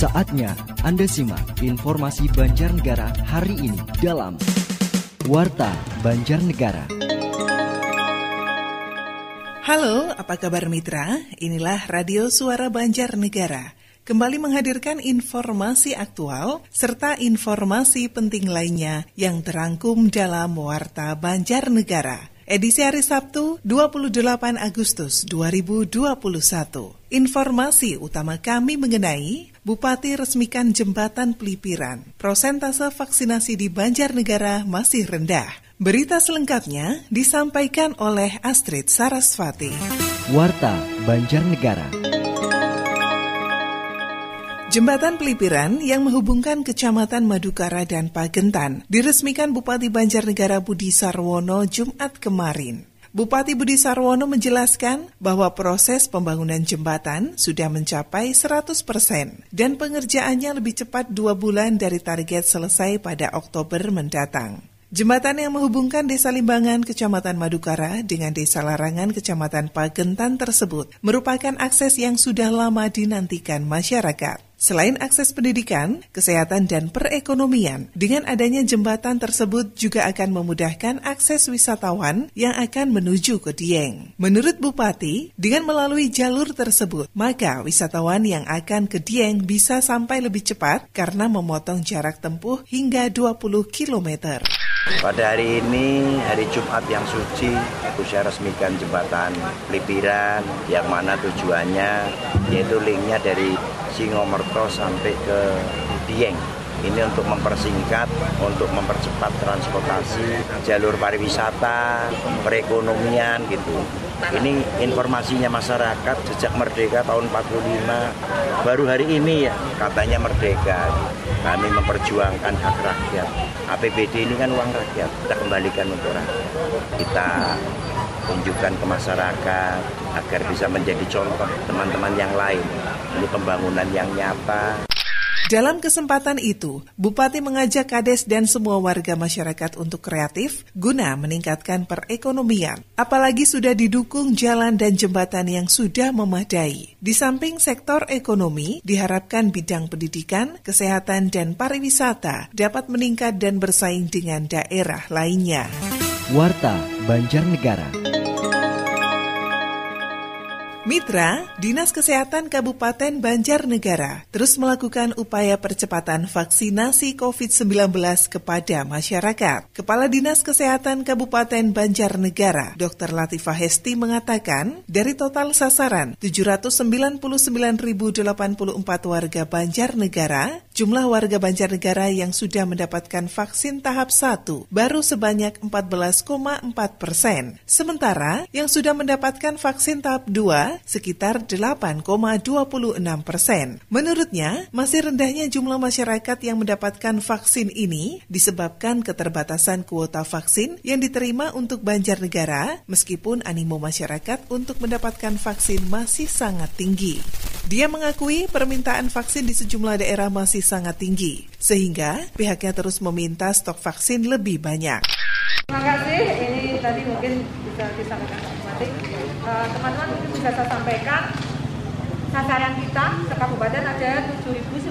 Saatnya Anda simak informasi Banjarnegara hari ini dalam Warta Banjarnegara. Halo, apa kabar mitra? Inilah Radio Suara Banjarnegara. Kembali menghadirkan informasi aktual serta informasi penting lainnya yang terangkum dalam Warta Banjarnegara edisi hari Sabtu 28 Agustus 2021. Informasi utama kami mengenai Bupati resmikan jembatan pelipiran. Prosentase vaksinasi di Banjarnegara masih rendah. Berita selengkapnya disampaikan oleh Astrid Sarasvati. Warta Banjarnegara. Jembatan Pelipiran yang menghubungkan Kecamatan Madukara dan Pagentan diresmikan Bupati Banjarnegara Budi Sarwono Jumat kemarin. Bupati Budi Sarwono menjelaskan bahwa proses pembangunan jembatan sudah mencapai 100 persen dan pengerjaannya lebih cepat dua bulan dari target selesai pada Oktober mendatang. Jembatan yang menghubungkan Desa Limbangan, Kecamatan Madukara dengan Desa Larangan, Kecamatan Pagentan tersebut merupakan akses yang sudah lama dinantikan masyarakat. Selain akses pendidikan, kesehatan, dan perekonomian, dengan adanya jembatan tersebut juga akan memudahkan akses wisatawan yang akan menuju ke Dieng. Menurut Bupati, dengan melalui jalur tersebut, maka wisatawan yang akan ke Dieng bisa sampai lebih cepat karena memotong jarak tempuh hingga 20 km. Pada hari ini, hari Jumat yang suci, saya resmikan jembatan Pelipiran yang mana tujuannya yaitu linknya dari Singomerto sampai ke Dieng. Ini untuk mempersingkat, untuk mempercepat transportasi, jalur pariwisata, perekonomian gitu. Ini informasinya masyarakat sejak merdeka tahun 45, baru hari ini ya katanya merdeka. Kami memperjuangkan hak rakyat. APBD ini kan uang rakyat, kita kembalikan untuk rakyat. Kita tunjukkan ke masyarakat agar bisa menjadi contoh teman-teman yang lain. Ini pembangunan yang nyata. Dalam kesempatan itu, Bupati mengajak Kades dan semua warga masyarakat untuk kreatif guna meningkatkan perekonomian. Apalagi sudah didukung jalan dan jembatan yang sudah memadai. Di samping sektor ekonomi, diharapkan bidang pendidikan, kesehatan, dan pariwisata dapat meningkat dan bersaing dengan daerah lainnya. Warta Banjarnegara. Mitra, Dinas Kesehatan Kabupaten Banjarnegara terus melakukan upaya percepatan vaksinasi COVID-19 kepada masyarakat. Kepala Dinas Kesehatan Kabupaten Banjarnegara, Dr. Latifah Hesti mengatakan, dari total sasaran 799.084 warga Banjarnegara, jumlah warga Banjarnegara yang sudah mendapatkan vaksin tahap 1 baru sebanyak 14,4 persen. Sementara yang sudah mendapatkan vaksin tahap 2 sekitar 8,26 persen. Menurutnya, masih rendahnya jumlah masyarakat yang mendapatkan vaksin ini disebabkan keterbatasan kuota vaksin yang diterima untuk Banjarnegara, meskipun animo masyarakat untuk mendapatkan vaksin masih sangat tinggi. Dia mengakui permintaan vaksin di sejumlah daerah masih sangat tinggi, sehingga pihaknya terus meminta stok vaksin lebih banyak. Terima kasih, ini tadi mungkin bisa disampaikan. Eh, teman-teman uh, mungkin bisa saya sampaikan sasaran kita ke kabupaten ada 7.999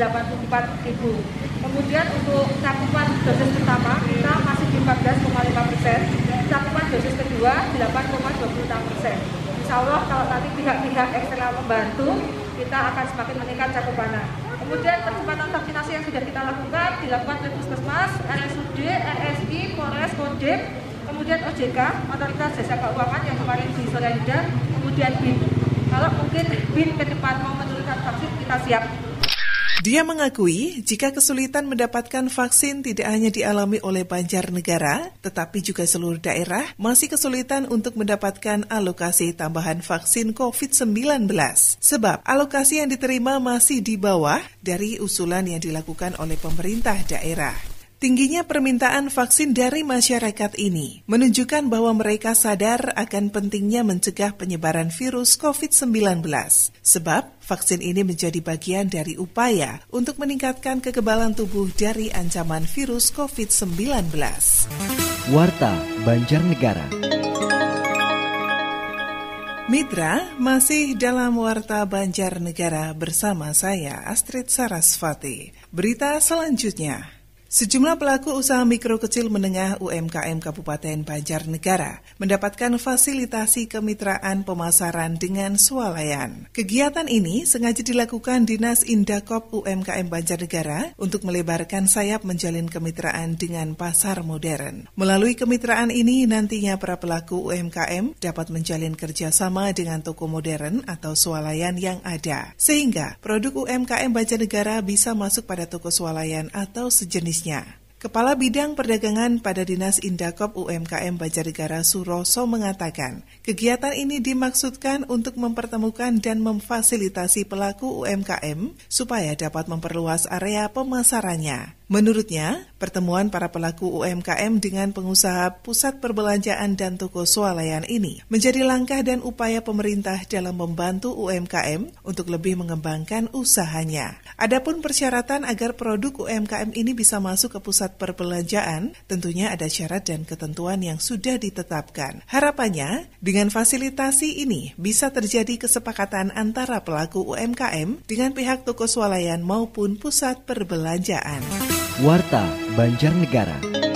84 ribu. Kemudian untuk cakupan dosis pertama kita masih di 14,5 persen, cakupan dosis kedua 8,26 persen. Insya Allah kalau nanti pihak-pihak eksternal membantu, kita akan semakin meningkat cakupannya. Kemudian percepatan vaksinasi yang sudah kita lakukan dilakukan oleh Puskesmas, RSUD, RSI, Polres, Kodim, kemudian OJK, Otoritas Jasa Keuangan yang kemarin di Solinda, kemudian BIN. Kalau mungkin BIN ke depan mau menurunkan vaksin, kita siap. Dia mengakui jika kesulitan mendapatkan vaksin tidak hanya dialami oleh Banjarnegara, tetapi juga seluruh daerah masih kesulitan untuk mendapatkan alokasi tambahan vaksin COVID-19. Sebab alokasi yang diterima masih di bawah dari usulan yang dilakukan oleh pemerintah daerah. Tingginya permintaan vaksin dari masyarakat ini menunjukkan bahwa mereka sadar akan pentingnya mencegah penyebaran virus COVID-19. Sebab vaksin ini menjadi bagian dari upaya untuk meningkatkan kekebalan tubuh dari ancaman virus COVID-19. Warta Banjarnegara. Mitra masih dalam Warta Banjarnegara bersama saya Astrid Sarasvati. Berita selanjutnya. Sejumlah pelaku usaha mikro kecil menengah UMKM Kabupaten Banjarnegara mendapatkan fasilitasi kemitraan pemasaran dengan swalayan. Kegiatan ini sengaja dilakukan Dinas Indakop UMKM Banjarnegara untuk melebarkan sayap menjalin kemitraan dengan pasar modern. Melalui kemitraan ini nantinya para pelaku UMKM dapat menjalin kerjasama dengan toko modern atau swalayan yang ada, sehingga produk UMKM Banjarnegara bisa masuk pada toko swalayan atau sejenisnya Kepala Bidang Perdagangan pada Dinas Indakop UMKM Banjarnegara Suroso mengatakan, kegiatan ini dimaksudkan untuk mempertemukan dan memfasilitasi pelaku UMKM supaya dapat memperluas area pemasarannya. Menurutnya, pertemuan para pelaku UMKM dengan pengusaha pusat perbelanjaan dan toko swalayan ini menjadi langkah dan upaya pemerintah dalam membantu UMKM untuk lebih mengembangkan usahanya. Adapun persyaratan agar produk UMKM ini bisa masuk ke pusat perbelanjaan, tentunya ada syarat dan ketentuan yang sudah ditetapkan. Harapannya, dengan fasilitasi ini bisa terjadi kesepakatan antara pelaku UMKM dengan pihak toko swalayan maupun pusat perbelanjaan. Warta Banjarnegara.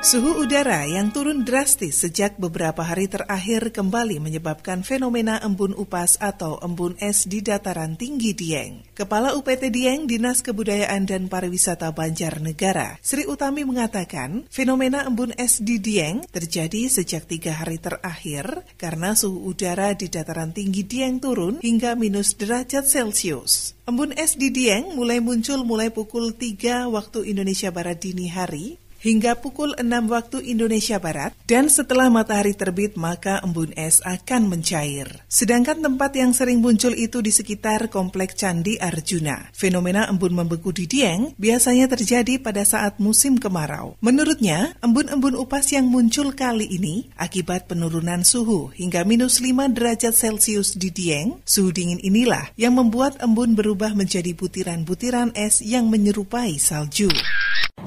Suhu udara yang turun drastis sejak beberapa hari terakhir kembali menyebabkan fenomena embun upas atau embun es di dataran tinggi Dieng. Kepala UPT Dieng Dinas Kebudayaan dan Pariwisata Banjarnegara, Sri Utami mengatakan fenomena embun es di Dieng terjadi sejak tiga hari terakhir karena suhu udara di dataran tinggi Dieng turun hingga minus derajat Celcius. Embun es di Dieng mulai muncul mulai pukul 3 waktu Indonesia Barat dini hari hingga pukul 6 waktu Indonesia Barat, dan setelah matahari terbit maka embun es akan mencair. Sedangkan tempat yang sering muncul itu di sekitar Komplek Candi Arjuna. Fenomena embun membeku di Dieng biasanya terjadi pada saat musim kemarau. Menurutnya, embun-embun upas yang muncul kali ini akibat penurunan suhu hingga minus 5 derajat Celcius di Dieng, suhu dingin inilah yang membuat embun berubah menjadi butiran-butiran es yang menyerupai salju.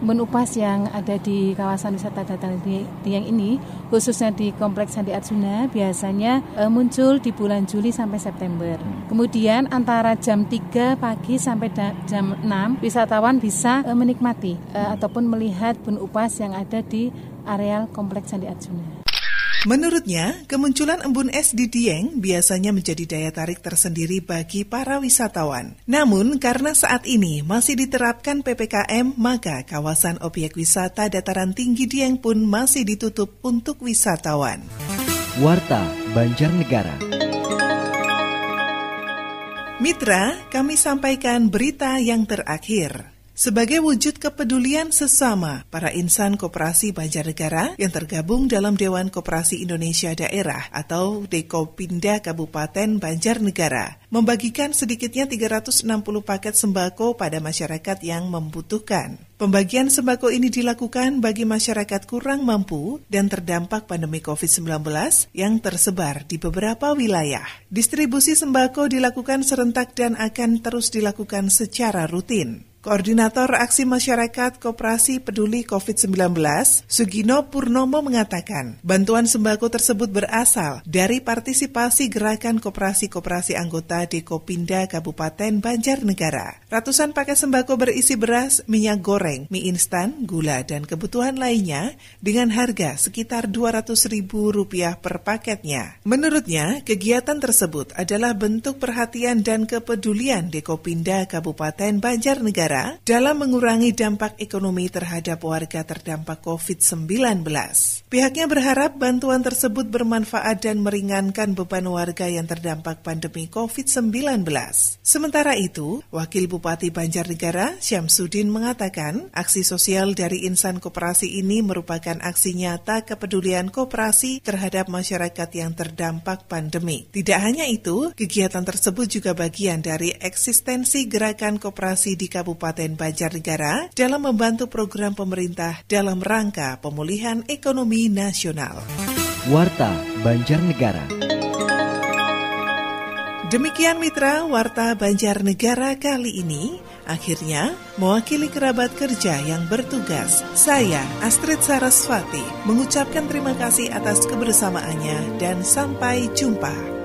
Menupas yang ada di kawasan wisata dataran Dieng ini, khususnya di Kompleks Sandi Arjuna, biasanya e, muncul di bulan Juli sampai September. Kemudian antara jam 3 pagi sampai jam 6, wisatawan bisa e, menikmati e, ataupun melihat bun upas yang ada di areal Kompleks Sandi Arjuna. Menurutnya, kemunculan embun es di Dieng biasanya menjadi daya tarik tersendiri bagi para wisatawan. Namun, karena saat ini masih diterapkan PPKM, maka kawasan objek wisata dataran tinggi Dieng pun masih ditutup untuk wisatawan. Warta Banjarnegara. Mitra, kami sampaikan berita yang terakhir. Sebagai wujud kepedulian sesama para insan koperasi Banjarnegara yang tergabung dalam Dewan Koperasi Indonesia Daerah atau Dekopinda Kabupaten Banjarnegara, membagikan sedikitnya 360 paket sembako pada masyarakat yang membutuhkan. Pembagian sembako ini dilakukan bagi masyarakat kurang mampu dan terdampak pandemi COVID-19 yang tersebar di beberapa wilayah. Distribusi sembako dilakukan serentak dan akan terus dilakukan secara rutin. Koordinator Aksi Masyarakat Koperasi Peduli COVID-19, Sugino Purnomo mengatakan, bantuan sembako tersebut berasal dari partisipasi gerakan koperasi-koperasi anggota di Kopinda Kabupaten Banjarnegara. Ratusan paket sembako berisi beras, minyak goreng, mie instan, gula, dan kebutuhan lainnya dengan harga sekitar Rp200.000 per paketnya. Menurutnya, kegiatan tersebut adalah bentuk perhatian dan kepedulian di Kopinda Kabupaten Banjarnegara negara dalam mengurangi dampak ekonomi terhadap warga terdampak COVID-19. Pihaknya berharap bantuan tersebut bermanfaat dan meringankan beban warga yang terdampak pandemi COVID-19. Sementara itu, Wakil Bupati Banjarnegara Syamsuddin mengatakan aksi sosial dari insan koperasi ini merupakan aksi nyata kepedulian koperasi terhadap masyarakat yang terdampak pandemi. Tidak hanya itu, kegiatan tersebut juga bagian dari eksistensi gerakan koperasi di Kabupaten Kabupaten Banjarnegara dalam membantu program pemerintah dalam rangka pemulihan ekonomi nasional. Warta Banjarnegara. Demikian mitra Warta Banjarnegara kali ini. Akhirnya, mewakili kerabat kerja yang bertugas, saya Astrid Sarasvati mengucapkan terima kasih atas kebersamaannya dan sampai jumpa.